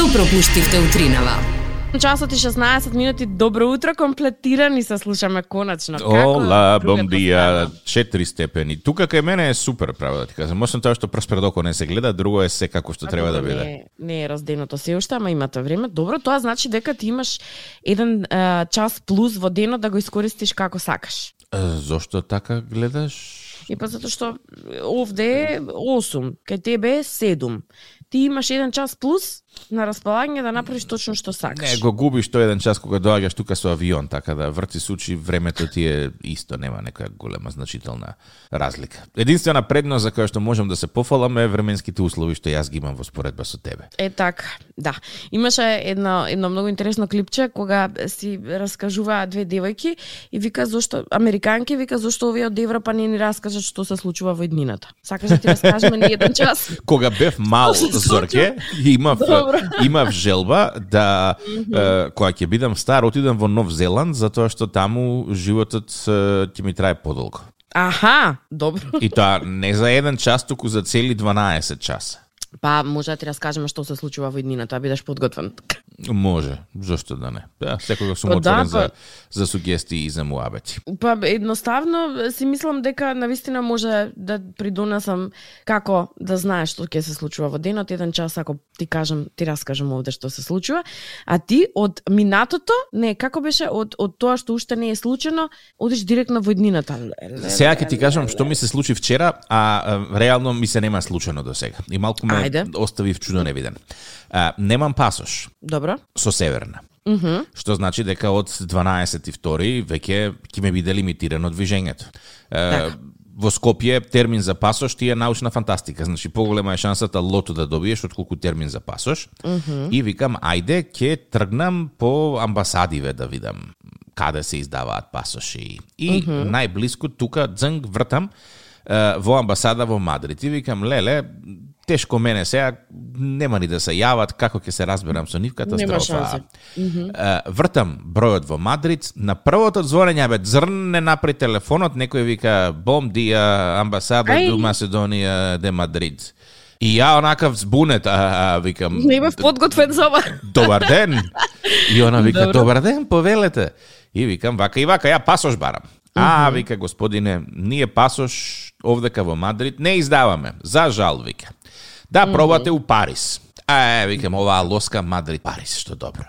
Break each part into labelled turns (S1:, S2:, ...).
S1: Што пропуштивте утринава?
S2: Часот и 16 минути, добро утро, комплетирани се слушаме конечно.
S3: Ола, бомбија, 4 степени. Тука кај мене е супер, право да ти кажам. Освен тоа што прс пред око не се гледа, друго е се како што треба да биде.
S2: Не, не е разденото се уште, ама имате време. Добро, тоа значи дека ти имаш еден а, час плюс во денот да го искористиш како сакаш.
S3: Е, Зошто така гледаш?
S2: И па затоа што овде е 8, кај тебе е 7. Ти имаш еден час плюс на располагање да направиш точно што сакаш.
S3: Не, го губиш тој еден час кога доаѓаш тука со авион, така да врти сучи времето ти е исто, нема некоја голема значителна разлика. Единствена предност за која што можам да се пофалам е временските услови што јас ги имам во споредба со тебе.
S2: Е така, да. Имаше едно едно многу интересно клипче кога си раскажуваа две девојки и вика зошто американки вика зошто овие од Европа не ни раскажат што се случува во иднината. Сакаш да ти раскажеме ни еден час?
S3: Кога бев мал Зорке, имав
S2: Добро.
S3: имав желба да кога ќе бидам стар отидам во Нов Зеланд затоа што таму животот ќе ми трае подолго.
S2: Аха, добро.
S3: И тоа не за еден час, туку за цели 12 часа.
S2: Па може да ти раскажеме што се случува во иднината, да бидеш подготвен.
S3: Може, зошто да не. Да, секогаш сум
S2: Па
S3: отворен
S2: да,
S3: за,
S2: па-
S3: за сугестии и за муабети.
S2: Па едноставно си мислам дека навистина може да придонесам како да знаеш што ќе се случува во денот, еден час ако ти кажам, ти раскажам овде што се случува, а ти од минатото, не, како беше од од тоа што уште не е случено, одиш директно во иднината.
S3: Сега ќе ти кажам што ми се случи вчера, а, а реално ми се нема случено до сега. И малку ме
S2: Ајде.
S3: остави чудо невиден. А, немам пасош
S2: Добро.
S3: со Северна. Што значи дека од 12.2 веќе ќе ме биде лимитирано движењето. Е,
S2: Така.
S3: во Скопје термин за пасош ти е научна фантастика. Значи поголема е шансата лото да добиеш отколку термин за пасош. И викам ајде ќе тргнам по амбасадиве да видам каде се издаваат пасоши. И најблиску тука дзнг вртам во амбасада во Мадрид. И викам леле тешко мене сега нема ни да се јават како ќе се разберам со нив катастрофа.
S2: шанси.
S3: Е, вртам бројот во Мадрид, на првото звонење бе зрн не напри телефонот, некој вика бом дија амбасада до Македонија де Мадрид. И ја онакав збунет, а, а викам
S2: Не бев подготвен за ова.
S3: добар ден. И она вика
S2: Добро.
S3: добар ден, повелете. И викам вака и вака, ја пасош барам. А, вика господине, ние пасош овдека во Мадрид не издаваме. За жал, вика. Да пробате у Парис. А, е, викам, оваа лоска Мадрид, Парис, што добро.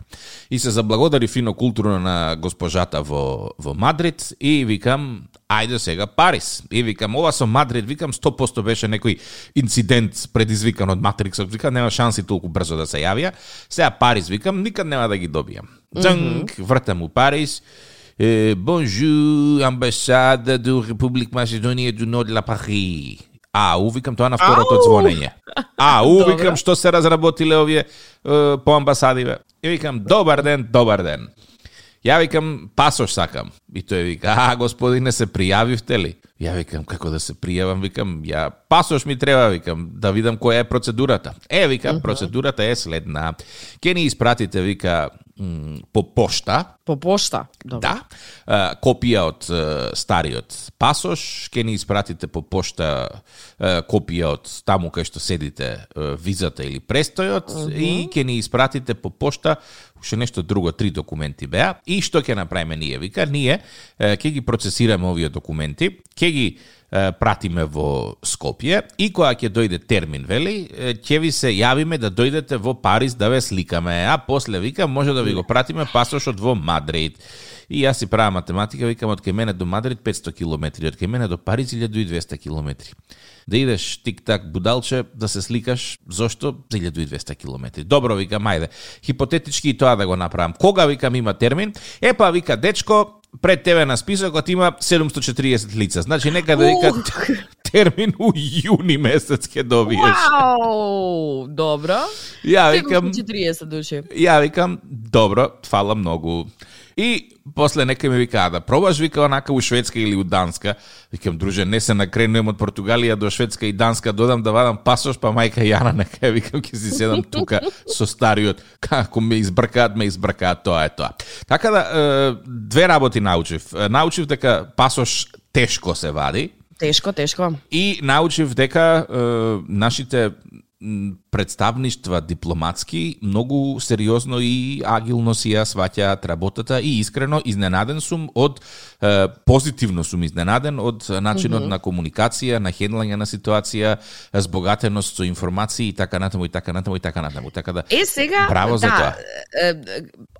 S3: И се заблагодари фино културно на госпожата во, во Мадрид и викам, ајде сега Парис. И викам, ова со Мадрид, викам, 100% беше некој инцидент предизвикан од Матриксот. Викам, нема шанси толку брзо да се јавија. Сега Парис, викам, никад нема да ги добијам. Дзанг, вртам у Парис. Е, Бонжу, амбасада до Републик Македонија до Нод ла Пари. А, увикам тоа на второто
S2: Ау!
S3: звонење. А, увикам што се разработиле овие е, по амбасадиве. И викам, добар ден, добар ден. Ја викам, пасош сакам. И тој вика, а, господине, се пријавивте ли? Ја викам, како да се пријавам? Викам, ја, пасош ми треба, викам, да видам која е процедурата. Е, викам, процедурата е следна. Ке ни испратите, вика, по пошта,
S2: По пошта. Добро.
S3: Да. А, копија од стариот пасош, ќе ни испратите по пошта копија од таму кај што седите визата или престојот и ќе ни испратите по пошта уште нешто друго, три документи беа. И што ќе направиме ние? Вика, ние е, ќе ги процесираме овие документи, ќе ги пратиме во Скопје и кога ќе дојде термин, вели, ќе ви се јавиме да дојдете во Париз да ве сликаме, а после вика може да ви го пратиме пасошот во Мадрид. И јас си правам математика, викам од кај мене до Мадрид 500 км, од кај мене до Париз 1200 км. Да идеш тик-так будалче, да се сликаш, зошто? За 1200 км. Добро, викам, ајде. Хипотетички и тоа да го направам. Кога, викам, има термин? Епа, вика, дечко, пред тебе на списокот има 740 лица. Значи, некаде, да вика, термин у јуни месец ќе добиеш.
S2: Вау, добро.
S3: Ја викам,
S2: 40 души.
S3: Ја викам, добро, фала многу. И после некој ми вика, «А да пробаш, вика, онака у Шведска или у Данска. Викам, друже, не се накренуем од Португалија до Шведска и Данска, додам да вадам пасош, па мајка Јана нека викам, ќе си седам тука со стариот. Како ме избркаат, ме избркаат, тоа е тоа. Така да, две работи научив. Научив дека пасош тешко се вади,
S2: Тешко, тешко.
S3: И научив дека е, нашите представништва дипломатски многу сериозно и агилно си ја сваќаат работата и искрено изненаден сум од е, позитивно сум изненаден од начинот mm -hmm. на комуникација, на хендлање на ситуација, збогатеност со информации и така натаму и така натаму и така натаму. Така да
S2: Е сега
S3: браво
S2: да,
S3: за тоа.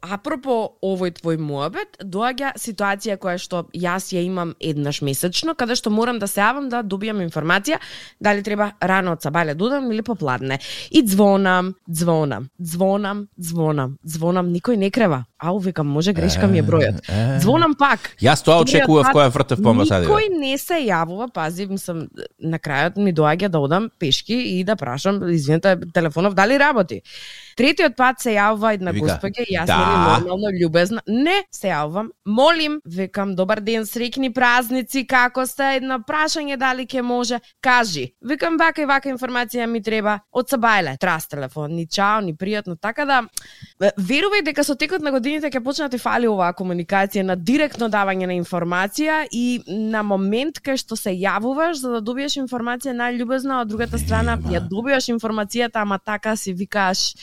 S2: апропо овој твој муабет, доаѓа ситуација која што јас ја имам еднаш месечно, каде што морам да се јавам да добијам информација дали треба рано од сабале додам или попладне. И звонам, звонам, звонам, звонам, звонам, никој не крева. Ау, викам, може грешка ми е бројот. Звонам пак.
S3: Јас тоа очекував која вртев по амбасадија.
S2: Никој не се јавува, пази, мислам, на крајот ми доаѓа да одам пешки и да прашам, извинете, телефонов дали работи. Третиот пат се јавува една и јас
S3: да.
S2: нели нормално љубезна. Не, се јавувам. Молим, викам добар ден, среќни празници, како сте? Едно прашање дали ќе може. Кажи. Викам вака и вака информација ми треба од Сабајле. Трас телефон, ни чао, ни пријатно. Така да ве- верувај дека со текот на годините ќе почне да ти фали оваа комуникација на директно давање на информација и на момент кај што се јавуваш за да добиеш информација најљубезна, а од другата страна ја добиваш информацијата, ама така си викаш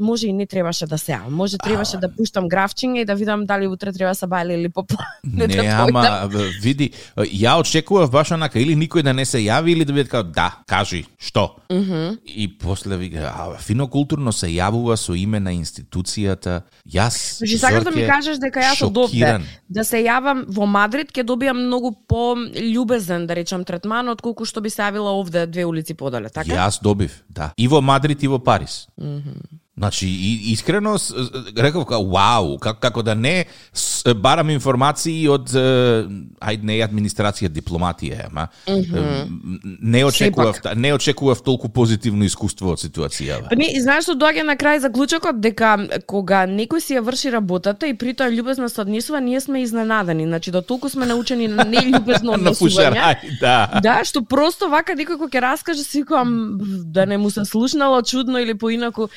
S2: може и не требаше да се јавам. Може требаше да пуштам графчиња и да видам дали утре треба се бајле или попла.
S3: Не,
S2: да
S3: ама види, ја очекував баш онака или никој да не се јави или да биде како да, кажи, што? И после вика, а, фино културно се јавува со име на институцијата. Јас
S2: Значи сакаш да ми кажеш дека јас од овде
S3: шокиран.
S2: да се јавам во Мадрид ќе добијам многу по љубезен да речам третман отколку што би се јавила овде две улици подале, така?
S3: Јас добив, да. И во Мадрид и во Париз. Значи, искрено, реков, вау, како, како да не барам информации од, ајде, не администрација, дипломатија, ама, е, не очекував, не очекував толку позитивно искуство од ситуацијава.
S2: Па не, и знаеш што доаѓа на крај заклучокот дека кога некој си ја врши работата и при тоа љубезно се однесува, ние сме изненадени. Значи до толку сме научени на нељубезно
S3: На
S2: однесување.
S3: да.
S2: Да, што просто вака некој кој ќе раскаже си да не му се слушнало чудно или поинаку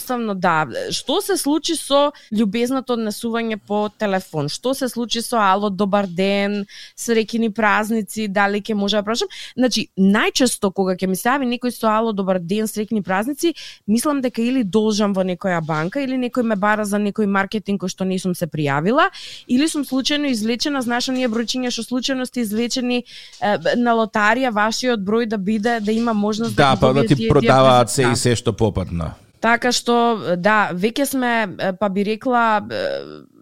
S2: едноставно да. Што се случи со љубезното однесување по телефон? Што се случи со ало добар ден, среќни празници, дали ќе може да прашам? Значи, најчесто кога ќе ми се јави некој со ало добар ден, среќни празници, мислам дека или должам во некоја банка или некој ме бара за некој маркетинг кој што не сум се пријавила или сум случајно извлечена, знаеш оние бројчиња што случајно сте извлечени е, на лотарија вашиот број да биде да има можност
S3: Да,
S2: ги
S3: па да ти продаваат се и се што попадна.
S2: Така што да, веќе сме па би рекла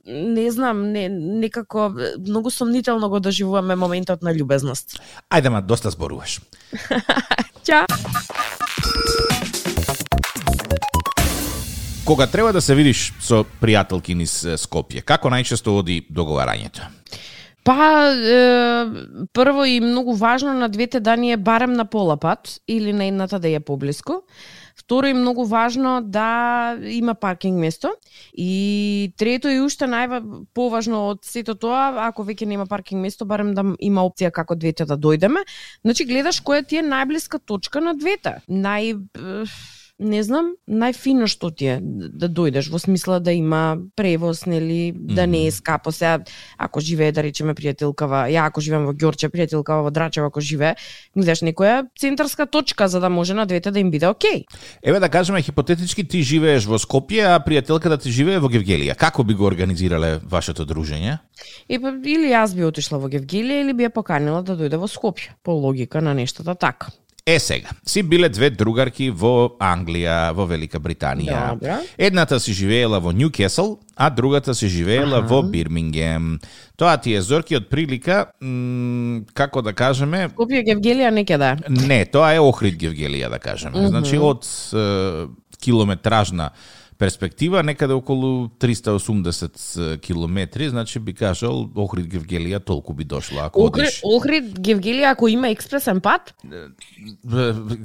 S2: не знам, не, некако многу сомнително го доживуваме моментот на љубезност.
S3: Ајде, ма, доста зборуваш.
S2: Чао.
S3: Кога треба да се видиш со пријателки низ Скопје, како најчесто оди договарањето?
S2: Па, е, прво и многу важно на двете дани е барем на пола пат или на едната да е поблиску. Второ е многу важно да има паркинг место. И трето и уште најва поважно од сето тоа, ако веќе нема паркинг место, барем да има опција како двете да дојдеме. Значи гледаш која ти е најблиска точка на двете. Нај не знам, најфино што ти е да дојдеш во смисла да има превоз, нели, да не е скапо. Сега, ако живее, да речеме, пријателкава, ја ако живеам во Ѓорче, пријателкава во Драчево, ако живее, гледаш некоја центарска точка за да може на двете да им биде окей.
S3: Еве да кажеме хипотетички ти живееш во Скопје, а пријателката ти живее во Гевгелија. Како би го организирале вашето дружење?
S2: И па, или јас би отишла во Гевгелија или би ја поканила да дојде во Скопје, по логика на нештата така.
S3: Е сега, си биле две другарки во Англија, во Велика Британија.
S2: Добро.
S3: Едната си живеела во Ньюкесл, а другата си живеела во Бирмингем. Тоа ти е зорки од прилика, м, како да кажеме,
S2: Скопје Гевгелија некаде.
S3: Не, тоа е Охрид Гевгелија, да кажеме. Значи, од е, километражна перспектива, некаде околу 380 километри, значи би кажал Охрид Гевгелија толку би дошла ако
S2: Охрид,
S3: одиш.
S2: Охрид Гевгелија ако има експресен пат,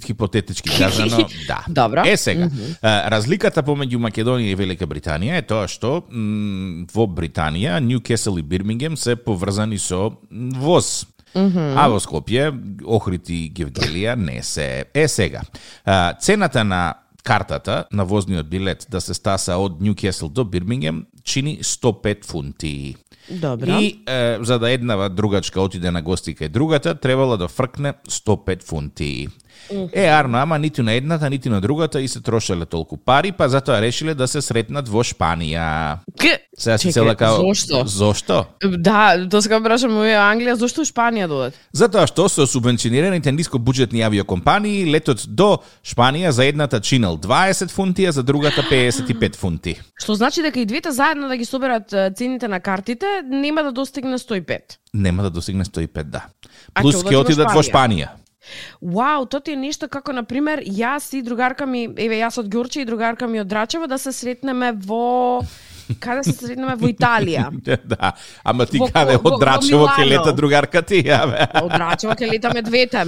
S3: Хипотетички кажано, да.
S2: Добро.
S3: Е сега, е, разликата помеѓу Македонија и Велика Британија е тоа што во Британија Ньюкесл и Бирмингем се поврзани со воз. А во Скопје, Охрид и Гевгелија не се. Е сега, цената на картата на возниот билет да се стаса од Ньюкесл до Бирмингем чини 105 фунти.
S2: добро.
S3: И е, за да еднава другачка отиде на гости кај другата, требала да фркне 105 фунти. Е, арно, ама ниту на едната, ниту на другата и се трошеле толку пари, па затоа решиле да се сретнат во Шпанија.
S2: К...
S3: Сега си цела као...
S2: зошто?
S3: Зошто?
S2: Да, тоа сега брашам во Англија, зошто Шпанија додат?
S3: Затоа што со субвенционираните нискобуџетни авиокомпании летот до Шпанија за едната чинел 20 фунти, а за другата 55 фунти.
S2: Што значи дека и двете заедно да ги соберат цените на картите, нема да достигне 105.
S3: Нема да достигне 105, да. Плюс
S2: ќе
S3: отидат во Шпанија.
S2: Вау, тоа ти е нешто како на пример јас и другарка ми, еве јас од Ѓурче и другарка ми од Драчево да се сретнеме во каде се сретнеме во Италија.
S3: да, ама ти
S2: Во-
S3: каде од Драчево
S2: во
S3: ќе лета другарка ти, јаве.
S2: Од Драчево ќе летаме двете.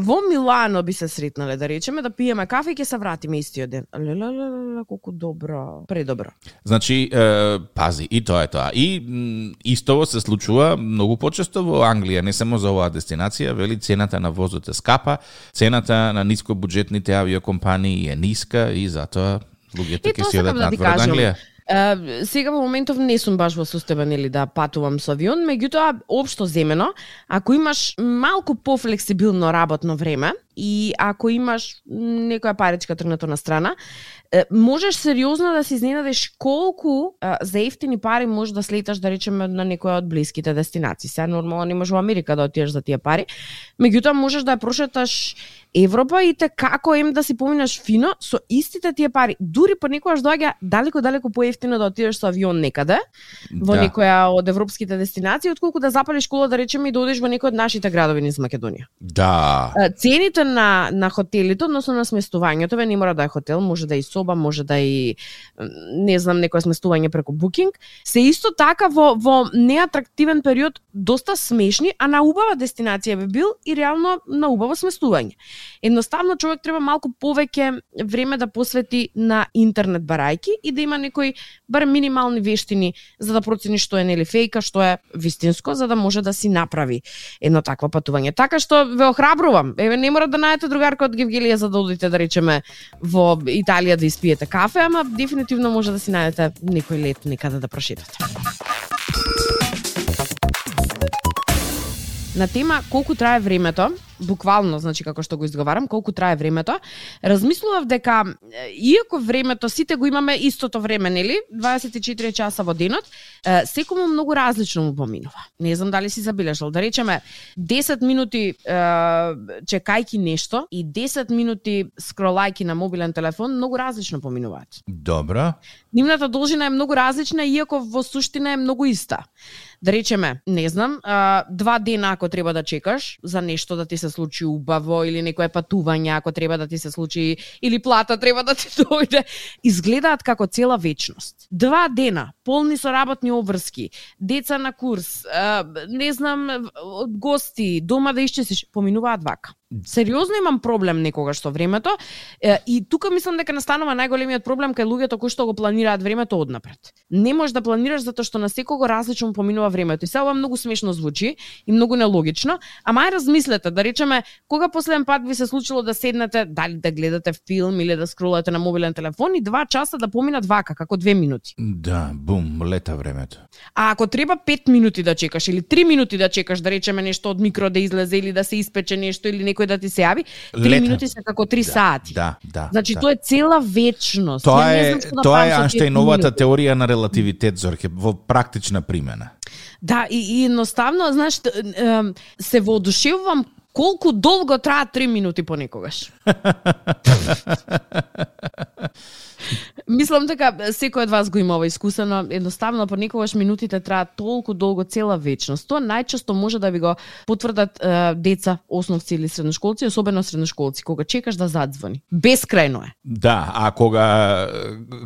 S2: Во Милано би се сретнале да речеме да пиеме кафе и ќе се вратиме истиот ден. Лелелеле, колку добро, предобро.
S3: Значи, е, пази, и тоа е тоа. И м, истово се случува многу почесто во Англија, не само за оваа дестинација, вели цената на возот е скапа, цената на нискобуџетните авиокомпании е ниска и затоа луѓето ќе одат
S2: да
S3: надвор од. Англија.
S2: Сега во моментов не сум баш во состојба нели да патувам со авион, меѓутоа општо земено, ако имаш малку пофлексибилно работно време и ако имаш некоја паричка тргнато на страна, можеш сериозно да се изненадиш колку а, за ефтини пари можеш да слеташ да речеме на некоја од блиските дестинации. Сега нормално не можеш во Америка да отидеш за тие пари, меѓутоа можеш да ја прошеташ Европа и те како им да си поминаш фино со истите тие пари. Дури понекогаш доаѓа далеко далеко поевтино да отидеш со авион некаде во
S3: Да.
S2: некоја од европските дестинации отколку да запалиш кола да речеме и да одиш во некој од нашите градови низ Македонија.
S3: Да.
S2: Цените на на хотелите, односно на сместувањето, ве не мора да е хотел, може да е и соба, може да и не знам некое сместување преку букинг, се исто така во во неатрактивен период доста смешни, а на убава дестинација би бил и реално на убаво сместување. Едноставно човек треба малку повеќе време да посвети на интернет барајки и да има некои бар минимални вештини за да процени што е нели фејка, што е вистинско, за да може да си направи едно такво патување. Така што ве охрабрувам. Еве не мора да најдете другарка од Гевгелија за да одите да речеме во Италија да испиете кафе, ама дефинитивно може да си најдете некој лет некаде да прошетате. На тема колку трае времето, буквално, значи како што го изговарам, колку трае времето, размислував дека иако времето сите го имаме истото време, нели? 24 часа во денот, секому многу различно му поминува. Не знам дали си забележал, да речеме 10 минути е, чекајки нешто и 10 минути скролајки на мобилен телефон многу различно поминуваат.
S3: Добро.
S2: Нивната должина е многу различна, иако во суштина е многу иста. Да речеме, не знам, а, два дена ако треба да чекаш за нешто да ти се случи убаво или некое патување ако треба да ти се случи или плата треба да ти дојде, изгледаат како цела вечност. Два дена, полни со работни обврски, деца на курс, а, не знам, од гости, дома да исчезиш, поминуваат вака. Сериозно имам проблем некогаш со времето и тука мислам дека настанува најголемиот проблем кај луѓето кои што го планираат времето однапред. Не можеш да планираш затоа што на секого различно поминува времето. И се ова многу смешно звучи и многу нелогично, ама ај размислете, да речеме, кога последен пат ви се случило да седнете, дали да гледате филм или да скролате на мобилен телефон и два часа да поминат вака, како две минути.
S3: Да, бум, лета времето.
S2: А ако треба 5 минути да чекаш или 3 минути да чекаш да речеме нешто од микро да излезе или да се испече нешто или некој да ти се јави, 3
S3: Лета.
S2: минути се како 3 сати.
S3: Да, да.
S2: Значи
S3: да.
S2: тоа е цела вечност.
S3: Тоа е
S2: да
S3: тоа е
S2: минути.
S3: теорија на релативитет Зорке во практична примена.
S2: Да, и, и едноставно, знаеш, се воодушевувам колку долго траат 3 минути понекогаш. Мислам дека секој од вас го има ова искуство, но едноставно понекогаш минутите траат толку долго цела вечност. Тоа најчесто може да ви го потврдат е, деца, основци или средношколци, особено средношколци, кога чекаш да задзвони. Бескрајно е.
S3: Да, а кога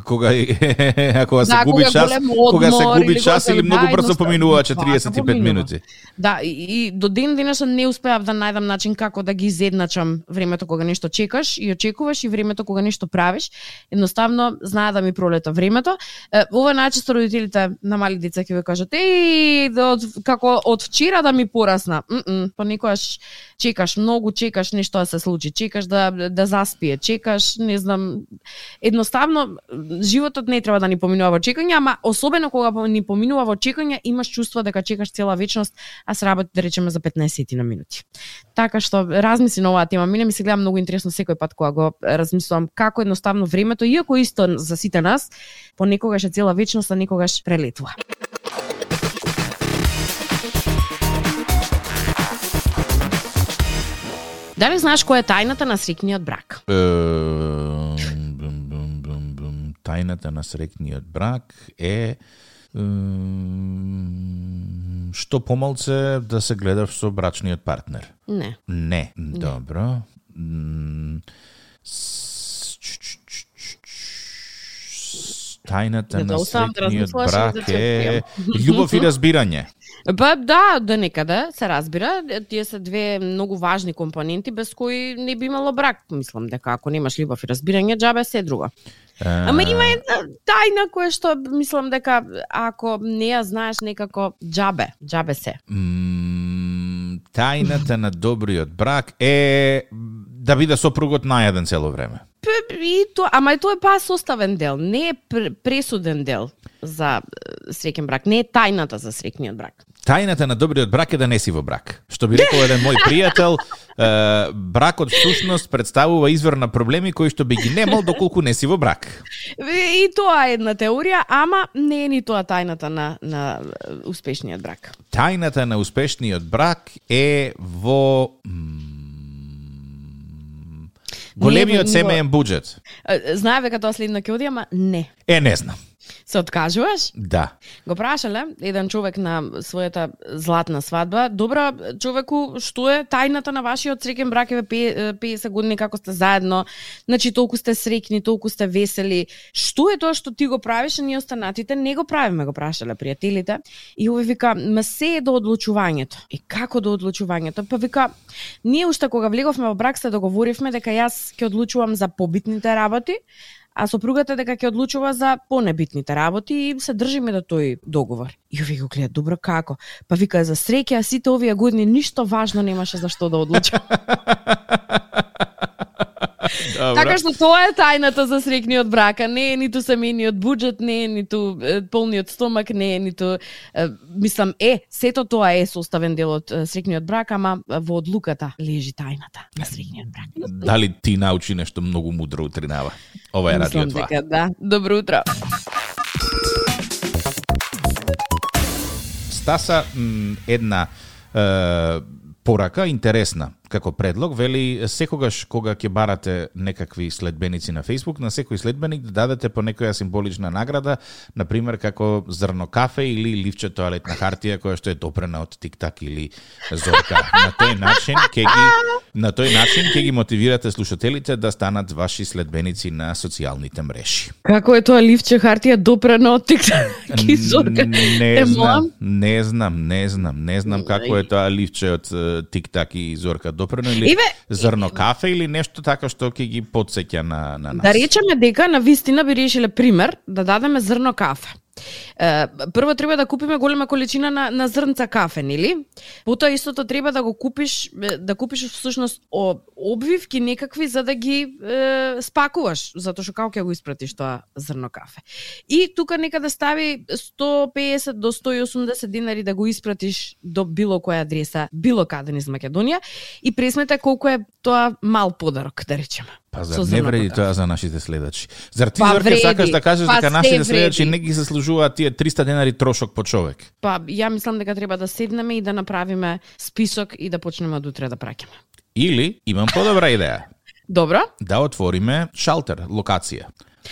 S3: кога а кога се
S2: Да,
S3: губи
S2: кога
S3: час,
S2: голем
S3: кога се
S2: одмор
S3: губи
S2: или
S3: час или многу брзо поминува
S2: вака
S3: 45
S2: поминува.
S3: минути.
S2: Да, и, и до ден денешен не успеав да најдам начин како да ги изедначам времето кога нешто чекаш и очекуваш и времето кога нешто правиш. Едноставно знае да ми пролета времето. Е, ова најчесто родителите на мали деца ќе ви кажат: "Еј, да од, како од вчера да ми порасна." Mm па понекогаш чекаш многу, чекаш нешто да се случи, чекаш да да заспие, чекаш, не знам, едноставно животот не треба да ни поминува во чекање, ама особено кога ни поминува во чекање, имаш чувство дека чекаш цела вечност, а се работи да речеме за 15 на минути. Така што размисли на оваа тема, мене ми се гледа многу интересно секој пат кога го размислувам како едноставно времето, иако исто за сите нас, понекогаш е цела вечност, а некогаш прелетува. Дали знаеш која е тајната на срекниот брак?
S3: Тајната на срекниот брак е што помалце да се гледаш со брачниот партнер.
S2: Не.
S3: Не. Добро.
S2: Не, да
S3: на
S2: да и
S3: брак
S2: да
S3: е љубов и разбирање.
S2: Па да, до некаде се разбира, тие се две многу важни компоненти без кои не би имало брак. Мислам дека ако немаш љубов и разбирање, џабе се друго. Ама има една тајна која што мислам дека ако не ја знаеш некако џабе, џабе се.
S3: М, тајната на добриот брак е да биде сопругот најаден цело време.
S2: И тоа, ама и тоа е па составен дел, не е пр- пресуден дел за среќен брак, не е тајната за среќниот брак.
S3: Тајната на добриот брак е да не си во брак. Што би рекол еден мој пријател, е, бракот всушност представува извор на проблеми кои што би ги немал доколку не си во брак.
S2: И тоа е една теорија, ама не е ни тоа тајната на, на успешниот брак.
S3: Тајната на успешниот брак е во големиот семеен буџет.
S2: Е, Знае века тоа следно ќе оди, ама не.
S3: Е, не знам.
S2: Се откажуваш?
S3: Да.
S2: Го прашале еден човек на својата златна свадба, добра човеку, што е тајната на вашиот среќен брак еве пе- 50 години како сте заедно, значи толку сте среќни, толку сте весели. Што е тоа што ти го правиш, а ние останатите не го правиме, го прашале пријателите. И овој вика, ма се е до одлучувањето. И како до одлучувањето? Па вика, ние уште кога влеговме во брак се договоривме дека јас ќе одлучувам за побитните работи, а сопругата дека ќе одлучува за понебитните работи и се држиме да до тој договор. И овие го гледа добро како? Па вика за среќа сите овие години ништо важно немаше за што да одлуча. Така што тоа е тајната за среќниот брак, а не е ниту семениот буџет, не е ниту полниот стомак, не е ниту мислам е, сето тоа е составен дел од е, среќниот брак, ама во одлуката лежи тајната на среќниот брак.
S3: Дали ти научи нешто многу мудро утринава? Ова е радио
S2: Мислам
S3: 2.
S2: дека да. Добро утро.
S3: Стаса една е, порака интересна како предлог вели секогаш кога ќе барате некакви следбеници на Facebook на секој следбеник да дадете по некоја символична награда на пример како зрно кафе или ливче тоалетна хартија која што е допрена од тик-так или зорка. На тој начин ќе ги на тој начин ќе ги мотивирате слушателите да станат ваши следбеници на социјалните мрежи.
S2: Како е тоа ливче хартија допрено од тик-так и зорка?
S3: Не знам, не знам, не знам, не знам како е тоа ливче од тик-так и зорка допрено или
S2: Еве,
S3: зрно кафе или нешто така што ќе ги подсеќа на на нас.
S2: Да речеме дека на вистина би решиле пример да дадеме зрно кафе. Е, прво треба да купиме голема количина на, на зрнца кафе, нели? Потоа истото треба да го купиш, да купиш всушност обвивки некакви за да ги е, спакуваш, затоа што како ќе го испратиш тоа зрно кафе. И тука нека да стави 150 до 180 динари да го испратиш до било која адреса, било каде низ Македонија и пресмета колку е тоа мал подарок, да речеме.
S3: Па зар не вреди тоа за нашите следачи? Зар ти
S2: Па
S3: Зорке
S2: вреди,
S3: сакаш да кажеш
S2: па
S3: дека нашите следачи не ги заслужуваат тие 300 денари трошок по човек?
S2: Па, ја мислам дека треба да седнеме и да направиме список и да почнеме од утре да праќаме.
S3: Или имам подобра идеја,
S2: Добро?
S3: да отвориме шалтер, локација.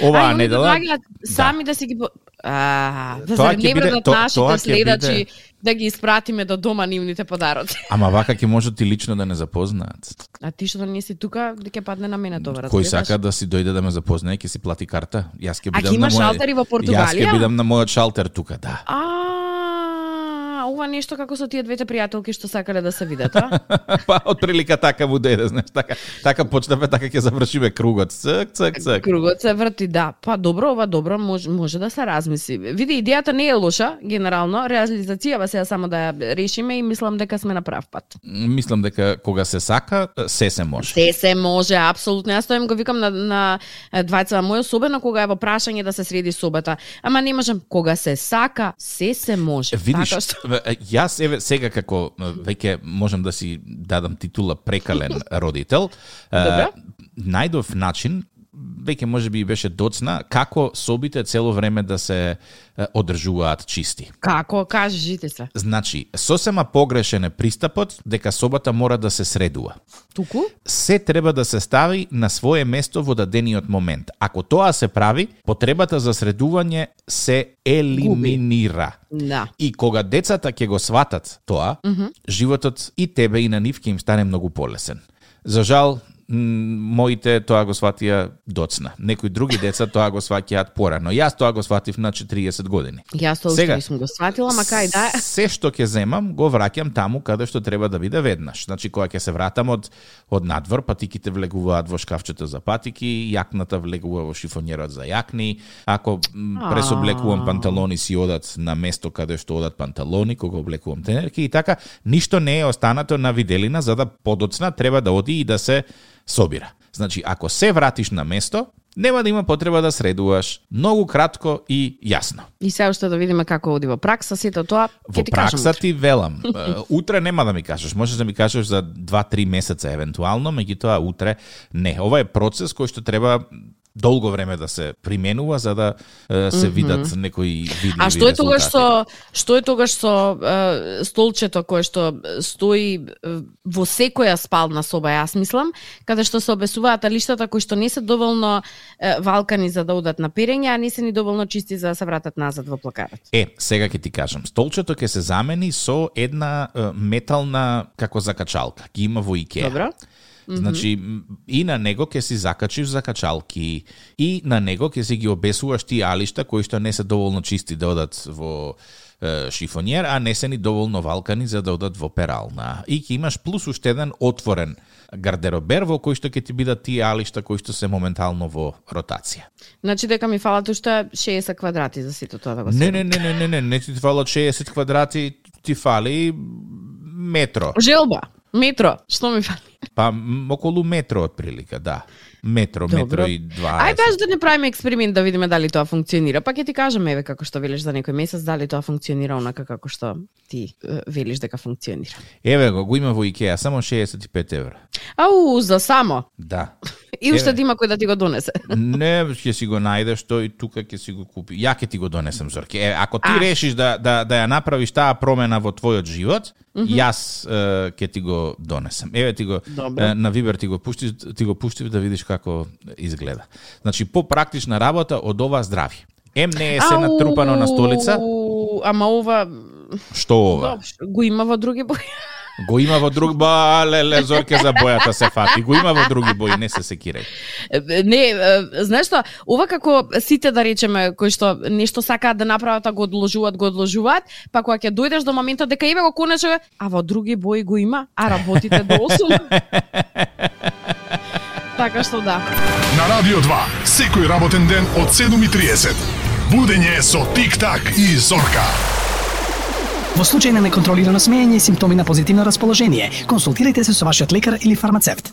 S3: Оваа
S2: да
S3: недела
S2: доаѓаат сами да си ги... А, да
S3: Тоа ќе биде-
S2: нашите
S3: тоа ќе
S2: следачи
S3: биде-
S2: да ги испратиме до дома нивните подароци?
S3: Ама вака ќе можат и лично да не запознаат.
S2: А ти што не си тука, ќе падне на мене тоа,
S3: Кој сака да си дојде да ме запознае, ќе си плати карта. Јас ќе
S2: А
S3: бидам
S2: има
S3: на мој...
S2: шалтери во
S3: Јас ќе
S2: Португалија?
S3: бидам на мојот шалтер тука, да.
S2: А, ова нешто како со тие двете пријателки што сакале да се видат, а?
S3: па од прилика така му дојде, знаеш, така така почнавме, така ќе завршиме кругот. Цк, цк, цк.
S2: Кругот се врти, да. Па добро, ова добро може може да се размисли. Види, идејата не е лоша, генерално, реализацијава се само да ја решиме и мислам дека сме на прав пат.
S3: Мислам дека кога се сака, се се може.
S2: Се се може, апсолутно. Јас стојам го викам на на двајца моја особено кога е во прашање да се среди собата. Ама не можам кога се сака, се се може.
S3: Видиш,
S2: така што...
S3: јас еве сега како веќе можам да си дадам титула прекален родител,
S2: Добре.
S3: најдов начин веќе може би беше доцна како собите цело време да се одржуваат чисти.
S2: Како кажете се?
S3: Значи, сосема погрешен е пристапот дека собата мора да се средува.
S2: Туку?
S3: Се треба да се стави на свое место во дадениот момент. Ако тоа се прави, потребата за средување се елиминира.
S2: Да.
S3: И кога децата ќе го сватат тоа, mm -hmm. животот и тебе и на нив ќе им стане многу полесен. За жал, моите тоа го сватија доцна. Некои други деца тоа го сваќаат порано. Јас тоа го сватив на 40 години.
S2: Јас тоа Сега, сум го сватила, ма кај да.
S3: Се што ќе земам, го враќам таму каде што треба да биде веднаш. Значи кога ќе се вратам од од надвор, патиките влегуваат во шкафчето за патики, јакната влегува во шифонерот за јакни. Ако пресоблекувам панталони си одат на место каде што одат панталони, кога облекувам тенерки и така, ништо не е останато на виделина за да подоцна треба да оди и да се собира. Значи, ако се вратиш на место, нема да има потреба да средуваш. Многу кратко и јасно.
S2: И се уште да видиме како оди во пракса, сето тоа
S3: Во
S2: ти
S3: пракса
S2: кажам.
S3: ти велам. утре нема да ми кажеш, можеш да ми кажеш за 2-3 месеца евентуално, меѓутоа утре не. Ова е процес кој што треба долго време да се применува за да е, се видат некои видливи
S2: А што е тогаш со што е тогаш со е, столчето кое што стои во секоја спална соба, јас мислам, каде што се обесуваат лиштата кои што не се доволно е, валкани за да одат на перење, а не се ни доволно чисти за да се вратат назад во плакарот.
S3: Е, сега ќе ти кажам, столчето ќе се замени со една е, метална како закачалка. Ги има во Икеа.
S2: Добро?
S3: Значи, м, и на него ќе си закачиш закачалки, и на него ќе си ги обесуваш тие алишта кои што не се доволно чисти да одат во е, шифонjer, а не се ни доволно валкани за да одат во перална. И ќе имаш плюс уште еден отворен гардеробер во кој што ќе ти бидат тие алишта кои што се моментално во ротација.
S2: Значи дека ми фалат уште 60 квадрати за сето тоа да го
S3: Не, не, не, не, не, не, не ти фалат 60 квадрати, ти фали метро.
S2: Желба, метро, што ми фали?
S3: Па околу метро отприлика, да. Метро,
S2: Добро.
S3: метро и 20.
S2: Ај баш да не правиме експеримент да видиме дали тоа функционира. Па ќе ти кажам еве како што велиш за некој месец дали тоа функционира онака како што ти е, велиш дека функционира.
S3: Еве го, го има во Икеа, само 65 евра.
S2: Ау, за само.
S3: Да.
S2: И уште да има кој да ти го донесе.
S3: Не, ќе си го најдеш тој и тука ќе си го купи. Ја ќе ти го донесам Зорке. Е, ако ти
S2: А.
S3: решиш да да да ја направиш таа промена во твојот живот, јас е, ќе ти го донесам. Еве ти го
S2: Добро.
S3: е, на Вибер ти го пуштив, ти го пуштив да видиш како изгледа. Значи попрактична работа од ова здрави. Ем не е се натрупано на столица,
S2: Ама ова
S3: што ова?
S2: го има во други бои.
S3: Го има во друг ба, леле, Зорке за бојата се фати. Го има во други бои, не се секирај.
S2: Не, знаеш што, ова како сите да речеме кои што нешто сакаат да направат, а го одложуваат, го одложуваат, па кога ќе дојдеш до моментот дека еве го конечно, а во други бои го има, а работите до 8. така што да.
S1: На Радио 2, секој работен ден од 7.30. Будење со Тик-так и Зорка.
S4: Во случај на неконтролирано смеење и симптоми на позитивно расположение, консултирайте се со вашиот лекар или фармацевт.